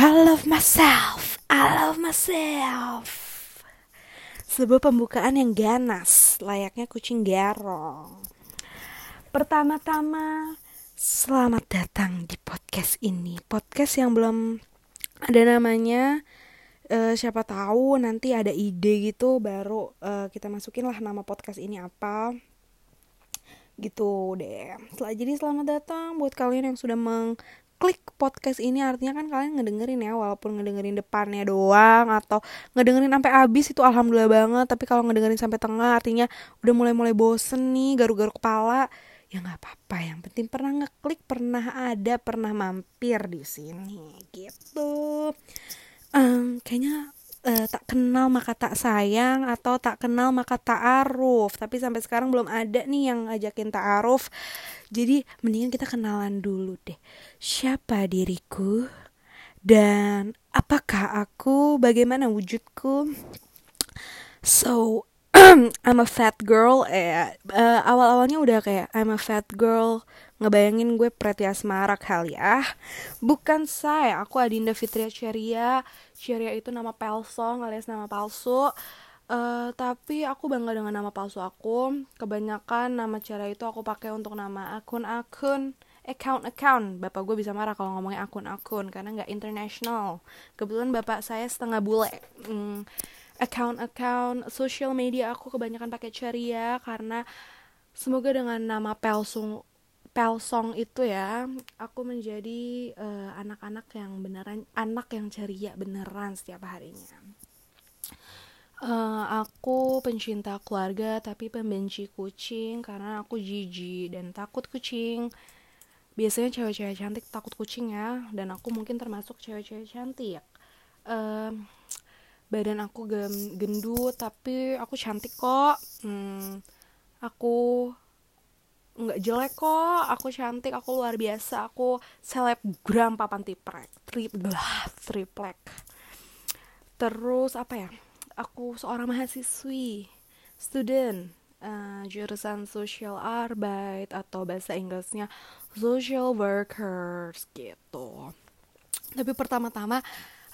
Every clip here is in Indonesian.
I love myself, I love myself. Sebuah pembukaan yang ganas, layaknya kucing garong. Pertama-tama, selamat datang di podcast ini. Podcast yang belum ada namanya. Uh, siapa tahu nanti ada ide gitu baru uh, kita masukin lah nama podcast ini apa gitu deh. Setelah jadi selamat datang buat kalian yang sudah meng klik podcast ini artinya kan kalian ngedengerin ya walaupun ngedengerin depannya doang atau ngedengerin sampai habis itu alhamdulillah banget tapi kalau ngedengerin sampai tengah artinya udah mulai-mulai bosen nih garu-garu kepala ya nggak apa-apa yang penting pernah ngeklik pernah ada pernah mampir di sini gitu. Um, kayaknya uh, tak kenal maka tak sayang atau tak kenal maka tak aruf tapi sampai sekarang belum ada nih yang ngajakin tak aruf jadi mendingan kita kenalan dulu deh. Siapa diriku? Dan apakah aku? Bagaimana wujudku? So, I'm a fat girl. Eh, uh, awal-awalnya udah kayak I'm a fat girl. Ngebayangin gue Preti Asmara kali ya. Bukan saya, aku Adinda Fitria Ceria. Ceria itu nama palsu, alias nama palsu Uh, tapi aku bangga dengan nama palsu aku. Kebanyakan nama cara itu aku pakai untuk nama akun-akun, account-account. Bapak gue bisa marah kalau ngomongnya akun-akun karena nggak international. Kebetulan bapak saya setengah bule. Hmm, account-account social media aku kebanyakan pakai ceria karena semoga dengan nama palsu Pelsong itu ya, aku menjadi eh, anak-anak uh, yang beneran anak yang ceria beneran setiap harinya. Uh, aku pencinta keluarga tapi pembenci kucing karena aku jijik dan takut kucing. Biasanya cewek-cewek cantik takut kucing ya dan aku mungkin termasuk cewek-cewek cantik. Uh, badan aku gendut tapi aku cantik kok. Hmm, aku nggak jelek kok. Aku cantik, aku luar biasa. Aku selebgram papan tiprek, trip, triplek. Terus apa ya? aku seorang mahasiswi, student, uh, jurusan social arbeit atau bahasa Inggrisnya social workers gitu. Tapi pertama-tama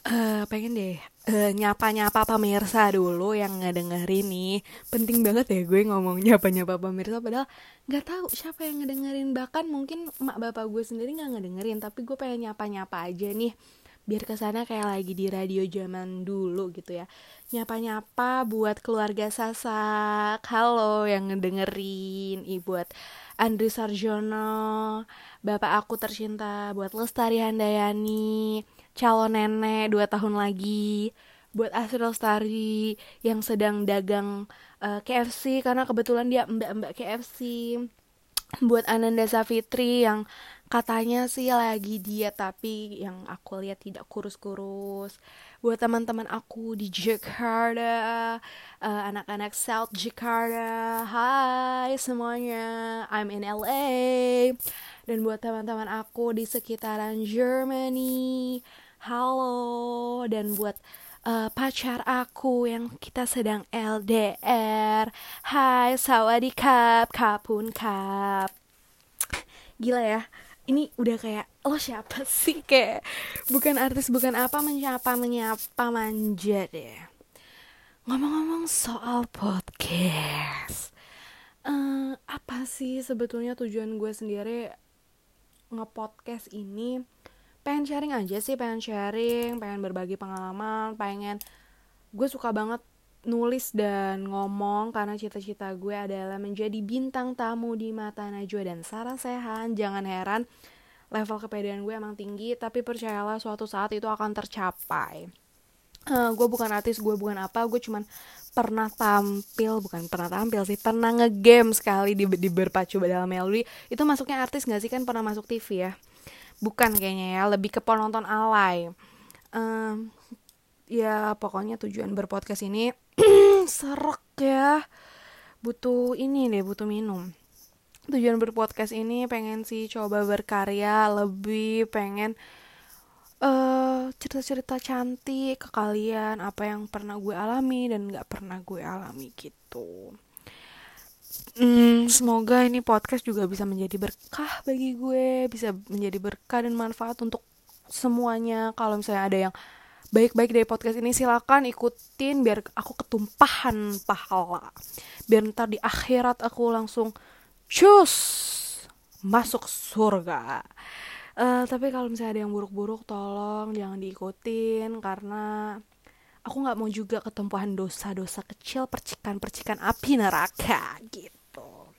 uh, pengen deh uh, nyapa-nyapa pemirsa dulu yang ngedengerin nih. Penting banget ya gue ngomong nyapa-nyapa pemirsa padahal nggak tahu siapa yang ngedengerin. Bahkan mungkin mak bapak gue sendiri nggak ngedengerin tapi gue pengen nyapa-nyapa aja nih. Biar ke sana kayak lagi di radio zaman dulu gitu ya. Nyapa-nyapa buat keluarga Sasak. Halo yang ngedengerin. Ibu buat Andri Sarjono. Bapak aku tercinta buat Lestari Handayani calon nenek dua tahun lagi buat Asri Lestari yang sedang dagang uh, eh, KFC karena kebetulan dia mbak-mbak KFC buat Ananda Safitri yang katanya sih lagi dia tapi yang aku lihat tidak kurus-kurus. Buat teman-teman aku di Jakarta uh, anak-anak South Jakarta. Hai semuanya I'm in LA dan buat teman-teman aku di sekitaran Germany halo dan buat uh, pacar aku yang kita sedang LDR hai sawadikap kapun kap gila ya ini udah kayak lo siapa sih? Kayak bukan artis bukan apa menyapa menyapa manja deh. Ngomong-ngomong soal podcast uh, apa sih sebetulnya tujuan gue sendiri ngepodcast ini pengen sharing aja sih pengen sharing pengen berbagi pengalaman pengen gue suka banget nulis dan ngomong karena cita-cita gue adalah menjadi bintang tamu di mata Najwa dan Sarah Sehan. Jangan heran level kepedean gue emang tinggi, tapi percayalah suatu saat itu akan tercapai. Uh, gue bukan artis, gue bukan apa, gue cuman pernah tampil, bukan pernah tampil sih, pernah ngegame sekali di, di berpacu dalam melodi. Itu masuknya artis gak sih kan pernah masuk TV ya? Bukan kayaknya ya, lebih ke penonton alay. Uh, ya pokoknya tujuan berpodcast ini serak ya. Butuh ini deh butuh minum. Tujuan berpodcast ini pengen sih coba berkarya lebih pengen uh, cerita-cerita cantik ke kalian apa yang pernah gue alami dan nggak pernah gue alami gitu hmm, semoga ini podcast juga bisa menjadi berkah bagi gue bisa menjadi berkah dan manfaat untuk semuanya. Kalau misalnya ada yang baik-baik dari podcast ini silakan ikutin biar aku ketumpahan pahala. Biar ntar di akhirat aku langsung cus masuk surga. Uh, tapi kalau misalnya ada yang buruk-buruk tolong jangan diikutin karena aku nggak mau juga ketumpuhan dosa-dosa kecil percikan-percikan api neraka gitu.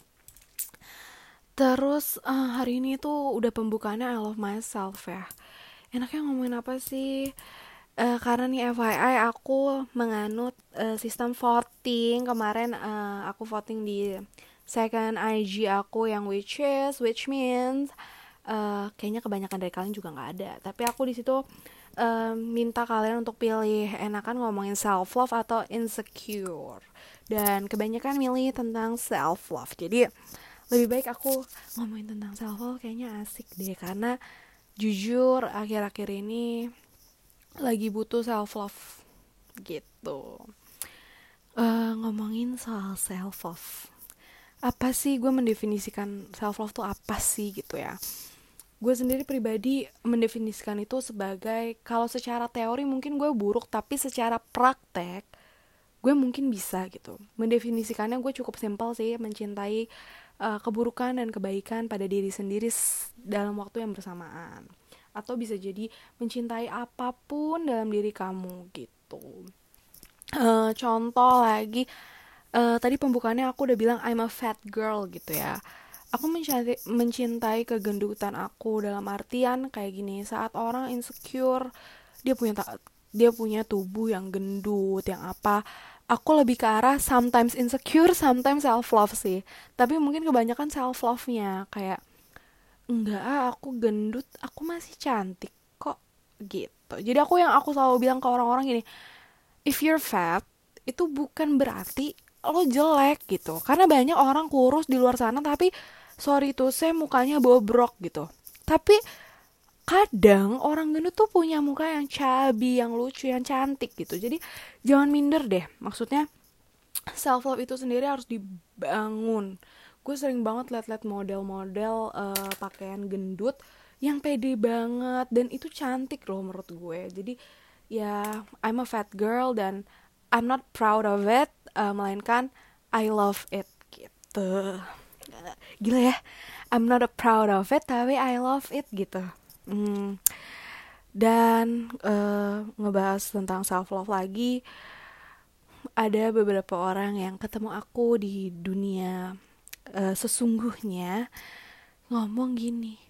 Terus uh, hari ini tuh udah pembukaannya I love myself ya. Enaknya ngomongin apa sih? Uh, karena nih FYI aku menganut uh, sistem voting. Kemarin uh, aku voting di second IG aku yang which is which means uh, kayaknya kebanyakan dari kalian juga nggak ada. Tapi aku di situ minta kalian untuk pilih enakan ngomongin self love atau insecure. Dan kebanyakan milih tentang self love jadi lebih baik aku ngomongin tentang self love kayaknya asik deh. Karena jujur akhir-akhir ini lagi butuh self love gitu. Uh, ngomongin soal self love apa sih? Gue mendefinisikan self love tuh apa sih? Gitu ya gue sendiri pribadi mendefinisikan itu sebagai kalau secara teori mungkin gue buruk tapi secara praktek gue mungkin bisa gitu. Mendefinisikannya gue cukup simpel sih mencintai uh, keburukan dan kebaikan pada diri sendiri dalam waktu yang bersamaan. Atau bisa jadi mencintai apa pun dalam diri kamu gitu. Uh, contoh lagi uh, tadi pembukaannya aku udah bilang I'm a fat girl gitu ya aku mencintai, mencintai kegendutan aku dalam artian kayak gini saat orang insecure dia punya dia punya tubuh yang gendut yang apa aku lebih ke arah sometimes insecure sometimes self love sih. Tapi mungkin kebanyakan self love nya kayak enggak ah aku gendut aku masih cantik kok gitu. Jadi aku yang aku selalu bilang ke orang-orang gini if you're fat itu bukan berarti lo jelek gitu. Karena banyak orang kurus di luar sana tapi sorry tuh saya mukanya bobrok gitu. Tapi kadang orang gendut tuh punya muka yang cabi yang lucu yang cantik gitu. Jadi jangan minder deh. Maksudnya self love itu sendiri harus dibangun. Gue sering banget liat-liat model-model uh, pakaian gendut yang pede banget dan itu cantik loh menurut gue. Jadi ya I'm a fat girl dan I'm not proud of it uh, melainkan I love it gitu gila ya I'm not a proud of it tapi I love it gitu. Hmm. dan uh, ngebahas tentang self love lagi ada beberapa orang yang ketemu aku di dunia uh, sesungguhnya ngomong gini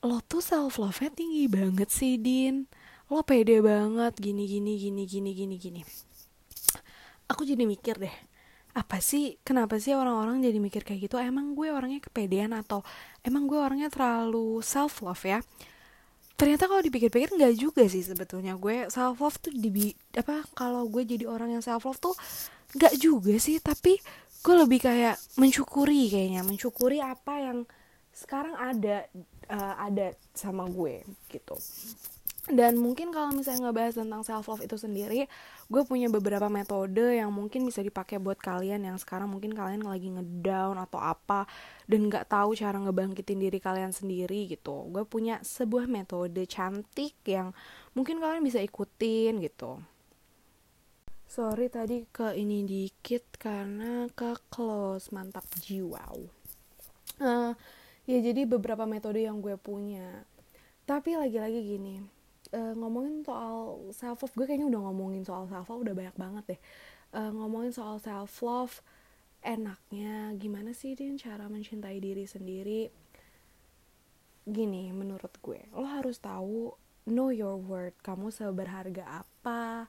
lo tuh self love nya tinggi banget sih din. Lo pede banget gini gini gini gini gini gini. Aku jadi mikir deh apa sih kenapa sih orang-orang jadi mikir kayak gitu? Emang gue orangnya kepedean atau emang gue orangnya terlalu self love ya? Ternyata kalau dipikir-pikir nggak juga sih sebetulnya. Gue self love tuh di apa kalau gue jadi orang yang self love tuh nggak juga sih. Tapi gue lebih kayak mensyukuri kayaknya. Mensyukuri apa yang sekarang ada uh, ada sama gue gitu dan mungkin kalau misalnya ngebahas tentang self love itu sendiri gue punya beberapa metode yang mungkin bisa dipakai buat kalian yang sekarang mungkin kalian lagi ngedown atau apa dan nggak tahu cara ngebangkitin diri kalian sendiri gitu. Gue punya sebuah metode cantik yang mungkin kalian bisa ikutin gitu. Sorry tadi ke ini dikit karena ke close mantap jiwa. Uh, ya jadi beberapa metode yang gue punya. Tapi lagi-lagi gini uh, ngomongin soal self love gue kayaknya udah ngomongin soal self love udah banyak banget deh. Uh, ngomongin soal self love enaknya gimana sih din cara mencintai diri sendiri? Gini menurut gue lo harus tahu know your worth. Kamu seberharga apa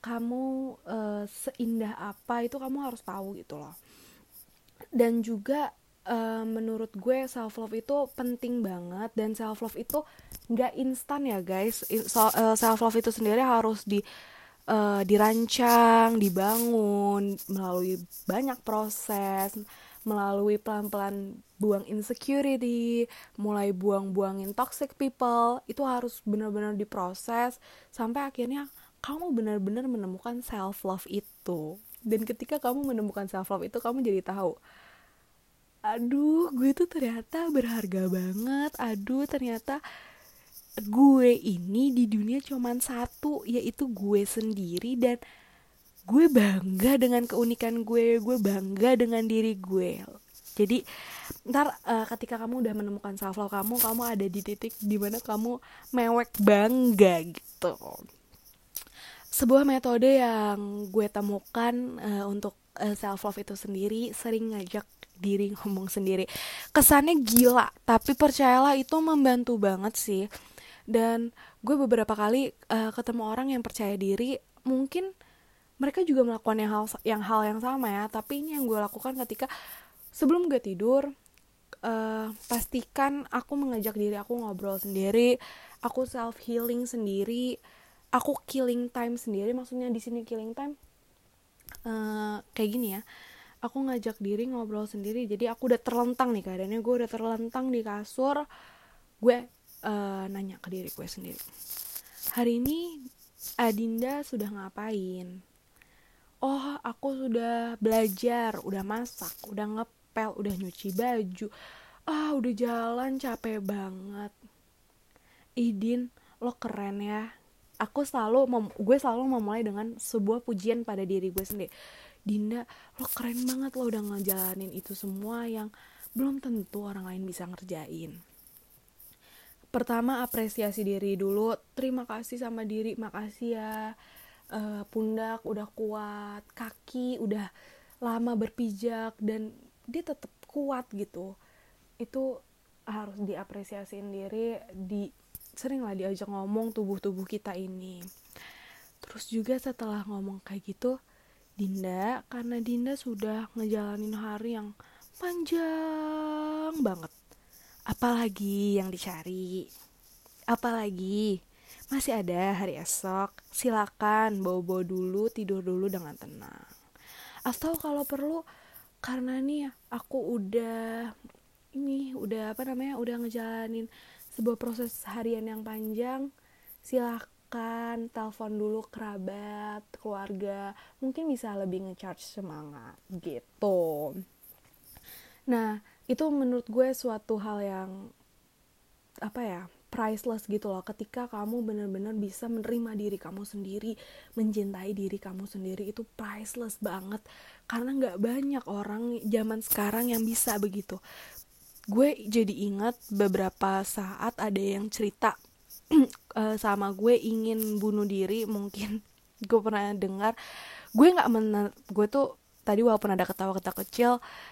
kamu uh, seindah apa itu kamu harus tahu gitu loh. Dan juga uh, menurut gue self love itu penting banget dan self love itu nggak instan ya guys. So, uh, self love itu sendiri harus di uh, dirancang dibangun melalui banyak proses melalui pelan-pelan buang insecurity, mulai buang-buangin toxic people, itu harus benar-benar diproses sampai akhirnya kamu benar-benar menemukan self love itu. Dan ketika kamu menemukan self love itu kamu jadi tahu aduh gue tuh ternyata berharga banget. Aduh ternyata gue ini di dunia cuman satu yaitu gue sendiri. Dan gue bangga dengan keunikan gue gue bangga dengan diri gue. Jadi ntar uh, ketika kamu udah menemukan self love kamu kamu ada di titik di mana kamu mewek bangga gitu. Sebuah metode yang gue temukan uh, untuk uh, eh, self love itu sendiri sering ngajak diri ngomong sendiri. Kesannya gila tapi percayalah itu membantu banget sih. Dan gue beberapa kali uh, ketemu orang yang percaya diri mungkin mereka juga melakukan yang hal yang hal yang sama ya tapi ini yang gue lakukan ketika sebelum gue tidur uh, pastikan aku mengajak diri aku ngobrol sendiri aku self healing sendiri aku killing time sendiri maksudnya di sini killing time uh, kayak gini ya aku ngajak diri ngobrol sendiri. Jadi aku udah terlentang nih keadaannya. Gue udah terlentang di kasur. Gue uh, nanya ke diri gue sendiri. Hari ini Adinda sudah ngapain? Oh aku sudah belajar udah masak udah ngep ngepel udah nyuci baju. Ah udah jalan capek banget. Idin lo keren ya. Aku selalu gue selalu memulai dengan sebuah pujian pada diri gue sendiri Dinda lo keren banget lo udah ngejalanin itu semua yang belum tentu orang lain bisa ngerjain. Pertama apresiasi diri dulu. Terima kasih sama diri. Makasih ya uh, pundak udah kuat kaki udah lama berpijak dan dia tetap kuat gitu. Itu harus diapresiasiin diri di sering lah diajak ngomong tubuh-tubuh kita ini. Terus juga setelah ngomong kayak gitu Dinda karena Dinda sudah ngejalanin hari yang panjang banget. Apalagi yang dicari. Apalagi masih ada hari esok. Silakan bawa-bawa dulu tidur dulu dengan tenang. Atau kalau perlu karena nih aku udah ini udah apa namanya udah ngejalanin sebuah proses harian yang panjang silahkan telepon dulu kerabat keluarga mungkin bisa lebih ngecharge semangat gitu. Nah itu menurut gue suatu hal yang apa ya priceless gitu loh. Ketika kamu benar-benar bisa menerima diri kamu sendiri mencintai diri kamu sendiri itu priceless banget. Karena nggak banyak orang zaman sekarang yang bisa begitu. Gue jadi ingat beberapa saat ada yang cerita uh, sama gue ingin bunuh diri mungkin gue pernah dengar. Gue nggak mener gue tuh tadi walaupun ada ketawa-ketawa kecil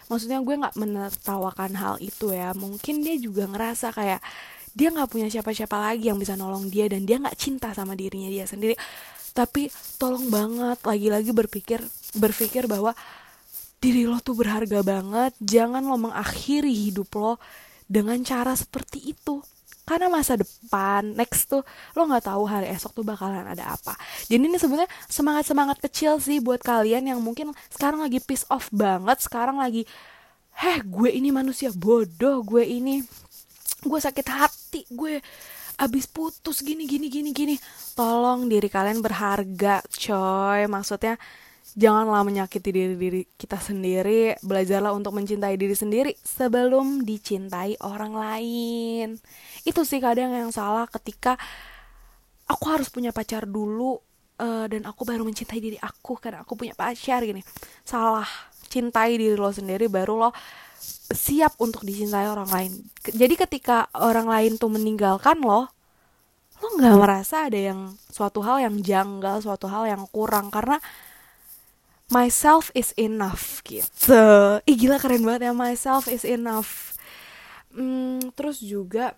maksudnya gue nggak menertawakan hal itu ya. Mungkin dia juga ngerasa kayak dia nggak punya siapa-siapa lagi yang bisa nolong dia dan dia nggak cinta sama dirinya dia sendiri. Tapi tolong banget lagi-lagi berpikir berpikir bahwa diri lo tuh berharga banget. Jangan lo mengakhiri hidup lo dengan cara seperti itu karena masa depan next tuh lo nggak tahu hari esok tuh bakalan ada apa. Jadi ini sebenarnya semangat semangat kecil sih buat kalian yang mungkin sekarang lagi piece off banget sekarang lagi heh gue ini manusia bodoh gue ini gue sakit hati gue abis putus gini gini gini gini. Tolong diri kalian berharga coy. Maksudnya janganlah menyakiti diri diri kita sendiri belajarlah untuk mencintai diri sendiri sebelum dicintai orang lain. Itu sih kadang yang salah ketika aku harus punya pacar dulu uh, dan aku baru mencintai diri aku karena aku punya pacar gini. Salah cintai diri lo sendiri baru lo siap untuk dicintai orang lain. Jadi ketika orang lain tuh meninggalkan lo lo nggak merasa ada yang suatu hal yang janggal suatu hal yang kurang karena myself is enough gitu. Ih gila keren banget ya. Myself is enough. Hmm, terus juga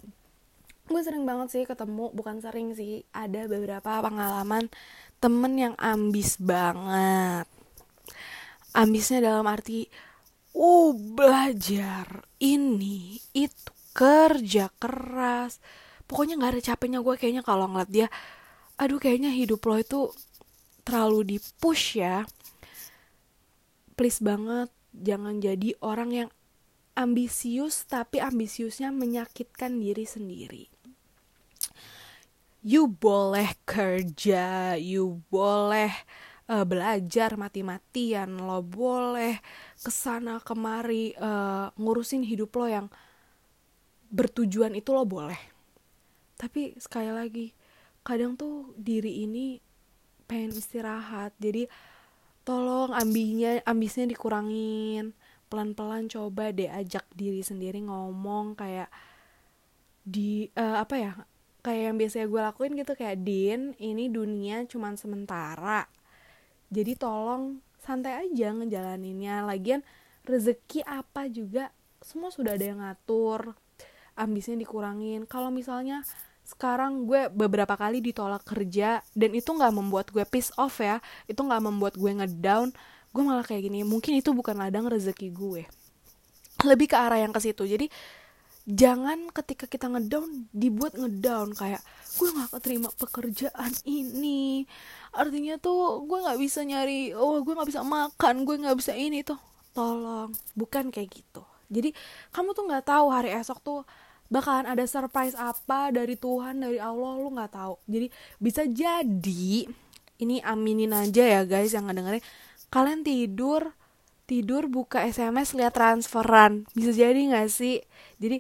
gue sering banget sih ketemu bukan sering sih ada beberapa pengalaman temen yang ambis banget. Ambisnya dalam arti oh belajar ini itu kerja keras. Pokoknya nggak ada capeknya gue kayaknya kalau ngeliat dia. Aduh kayaknya hidup lo itu terlalu di push ya please banget jangan jadi orang yang ambisius tapi ambisiusnya menyakitkan diri sendiri. You boleh kerja you boleh uh, belajar mati-matian lo boleh ke sana kemari uh, ngurusin hidup lo yang bertujuan itu lo boleh. Tapi sekali lagi kadang tuh diri ini pengen istirahat jadi tolong ambinya ambisnya dikurangin. Pelan-pelan coba deh ajak diri sendiri ngomong kayak di uh, apa ya kayak yang biasanya gue lakuin gitu kayak Din ini dunia cuman sementara. Jadi tolong santai aja ngejalaninnya. Lagian rezeki apa juga semua sudah ada yang ngatur ambisnya dikurangin. Kalau misalnya sekarang gue beberapa kali ditolak kerja dan itu nggak membuat gue piss off ya. Itu nggak membuat gue ngedown. Gue malah kayak gini mungkin itu bukan ladang rezeki gue. Lebih ke arah yang ke situ. Jadi jangan ketika kita ngedown dibuat ngedown. Kayak gue nggak keterima pekerjaan ini. Artinya tuh gue nggak bisa nyari oh gue nggak bisa makan gue nggak bisa ini. Tuh tolong. Bukan kayak gitu. Jadi kamu tuh nggak tahu hari esok tuh bakalan ada surprise apa dari Tuhan dari Allah lu nggak tahu. Jadi bisa jadi ini aminin aja ya guys yang ngedengerin kalian tidur tidur buka SMS lihat transferan. Bisa jadi nggak sih? Jadi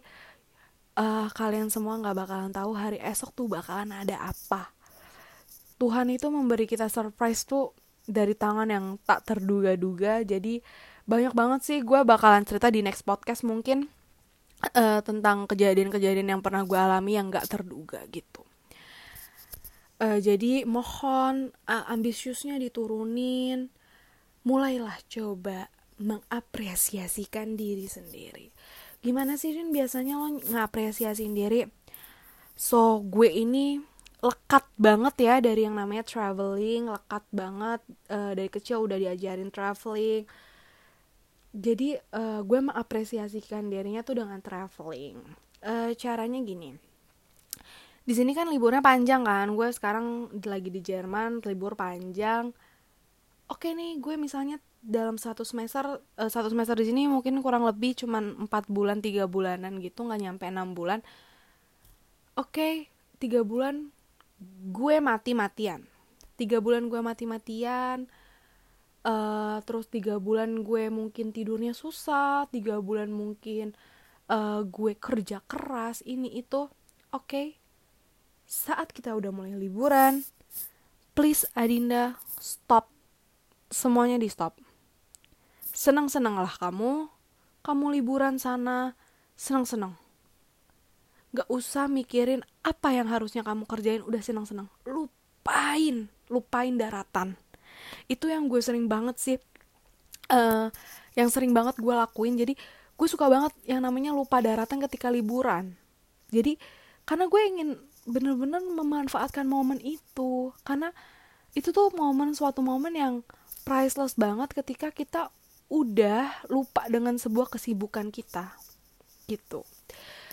uh, kalian semua nggak bakalan tahu hari esok tuh bakalan ada apa. Tuhan itu memberi kita surprise tuh dari tangan yang tak terduga-duga. Jadi banyak banget sih. Gue bakalan cerita di next podcast mungkin uh, tentang kejadian-kejadian yang pernah gue alami yang gak terduga gitu. Uh, jadi mohon uh, ambisiusnya diturunin, mulailah coba mengapresiasikan diri sendiri. Gimana sih Rin biasanya lo ngapresiasiin diri? So gue ini lekat banget ya dari yang namanya traveling, lekat banget uh, dari kecil udah diajarin traveling, jadi uh, gue mengapresiasikan dirinya tuh dengan traveling. Uh, caranya gini. Di sini kan liburnya panjang kan? Gue sekarang lagi di Jerman libur panjang. Oke nih gue misalnya dalam satu semester uh, satu semester di sini mungkin kurang lebih cuman empat bulan tiga bulanan gitu nggak nyampe enam bulan. Oke tiga bulan gue mati matian tiga bulan gue mati matian uh, terus tiga bulan gue mungkin tidurnya susah tiga bulan mungkin uh, gue kerja keras ini itu oke. Okay. saat kita udah mulai liburan please Adinda stop. Semuanya di stop. Senang senanglah kamu. Kamu liburan sana senang senang gak usah mikirin apa yang harusnya kamu kerjain udah senang senang lupain lupain daratan itu yang gue sering banget sih uh, yang sering banget gue lakuin. Jadi gue suka banget yang namanya lupa daratan ketika liburan. Jadi karena gue ingin bener-bener memanfaatkan momen itu. Karena itu tuh momen suatu momen yang priceless banget ketika kita udah lupa dengan sebuah kesibukan kita. Gitu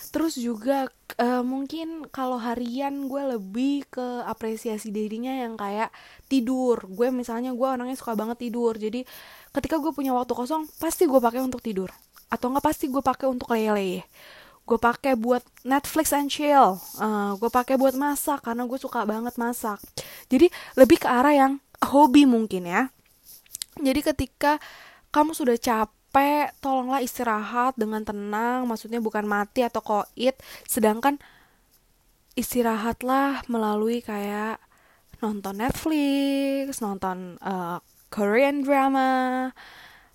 terus juga uh, mungkin kalau harian gue lebih ke apresiasi dirinya yang kayak tidur. Gue misalnya gue orangnya suka banget tidur. Jadi ketika gue punya waktu kosong pasti gue pakai untuk tidur. Atau enggak pasti gue pakai untuk lele gue pakai buat Netflix and chill. Uh, gue pakai buat masak karena gue suka banget masak. Jadi lebih ke arah yang hobi mungkin ya. Jadi ketika kamu sudah capek capek, tolonglah istirahat dengan tenang, maksudnya bukan mati atau koit, sedangkan istirahatlah melalui kayak nonton Netflix, nonton uh, Korean drama,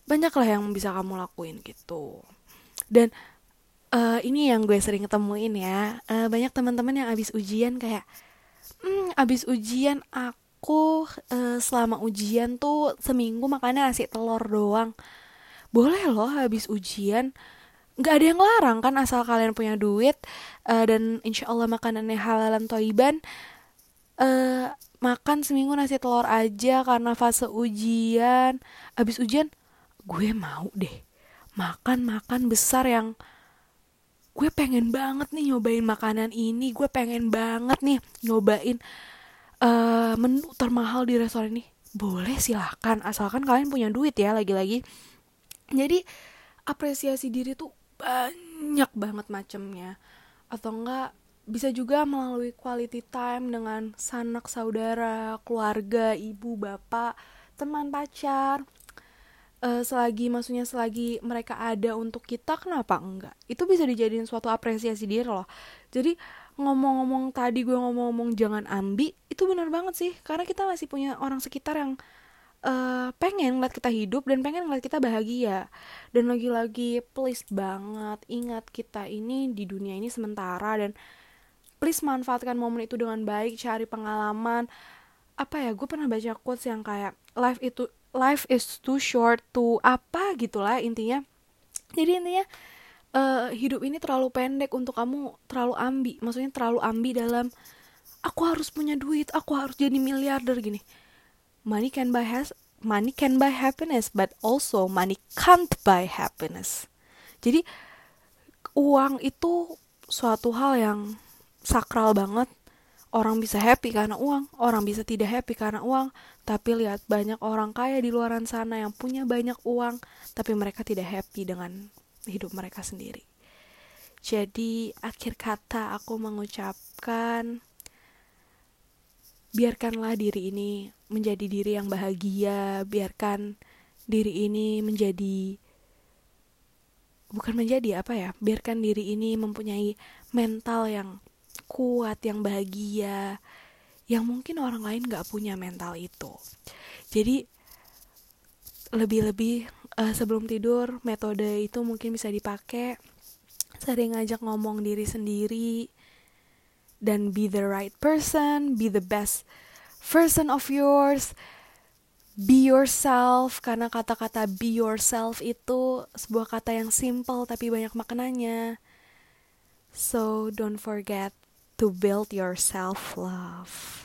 banyak lah yang bisa kamu lakuin gitu. Dan uh, ini yang gue sering ketemuin ya, uh, banyak teman-teman yang abis ujian kayak, hmm, abis ujian aku uh, selama ujian tuh seminggu makannya nasi telur doang boleh loh habis ujian. Nggak ada yang larang kan asal kalian punya duit uh, dan insya Allah makanannya halalan toiban. Uh, makan seminggu nasi telur aja karena fase ujian. Habis ujian gue mau deh makan makan besar yang gue pengen banget nih nyobain makanan ini. Gue pengen banget nih nyobain uh, menu termahal di restoran ini. Boleh silahkan asalkan kalian punya duit ya lagi-lagi jadi apresiasi diri tuh banyak banget macamnya atau enggak bisa juga melalui quality time dengan sanak saudara, keluarga, ibu, bapak, teman pacar. Uh, selagi maksudnya selagi mereka ada untuk kita kenapa enggak? Itu bisa dijadiin suatu apresiasi diri loh. Jadi ngomong-ngomong tadi gue ngomong-ngomong jangan ambi itu benar banget sih karena kita masih punya orang sekitar yang uh, pengen ngeliat kita hidup dan pengen ngeliat kita bahagia. Dan lagi-lagi please banget ingat kita ini di dunia ini sementara dan please manfaatkan momen itu dengan baik cari pengalaman. Apa ya gue pernah baca quotes yang kayak life itu life is too short to apa gitulah intinya. Jadi intinya uh, hidup ini terlalu pendek untuk kamu terlalu ambi. Maksudnya terlalu ambi dalam aku harus punya duit aku harus jadi miliarder gini money can buy has money can buy happiness but also money can't buy happiness. Jadi uang itu suatu hal yang sakral banget. Orang bisa happy karena uang, orang bisa tidak happy karena uang, tapi lihat banyak orang kaya di luar sana yang punya banyak uang, tapi mereka tidak happy dengan hidup mereka sendiri. Jadi akhir kata aku mengucapkan biarkanlah diri ini menjadi diri yang bahagia, biarkan diri ini menjadi bukan menjadi apa ya, biarkan diri ini mempunyai mental yang kuat, yang bahagia, yang mungkin orang lain gak punya mental itu. Jadi lebih-lebih uh, sebelum tidur metode itu mungkin bisa dipakai sering ngajak ngomong diri sendiri dan be the right person, be the best version of yours, be yourself karena kata-kata be yourself itu sebuah kata yang simple tapi banyak maknanya. So don't forget to build your self love.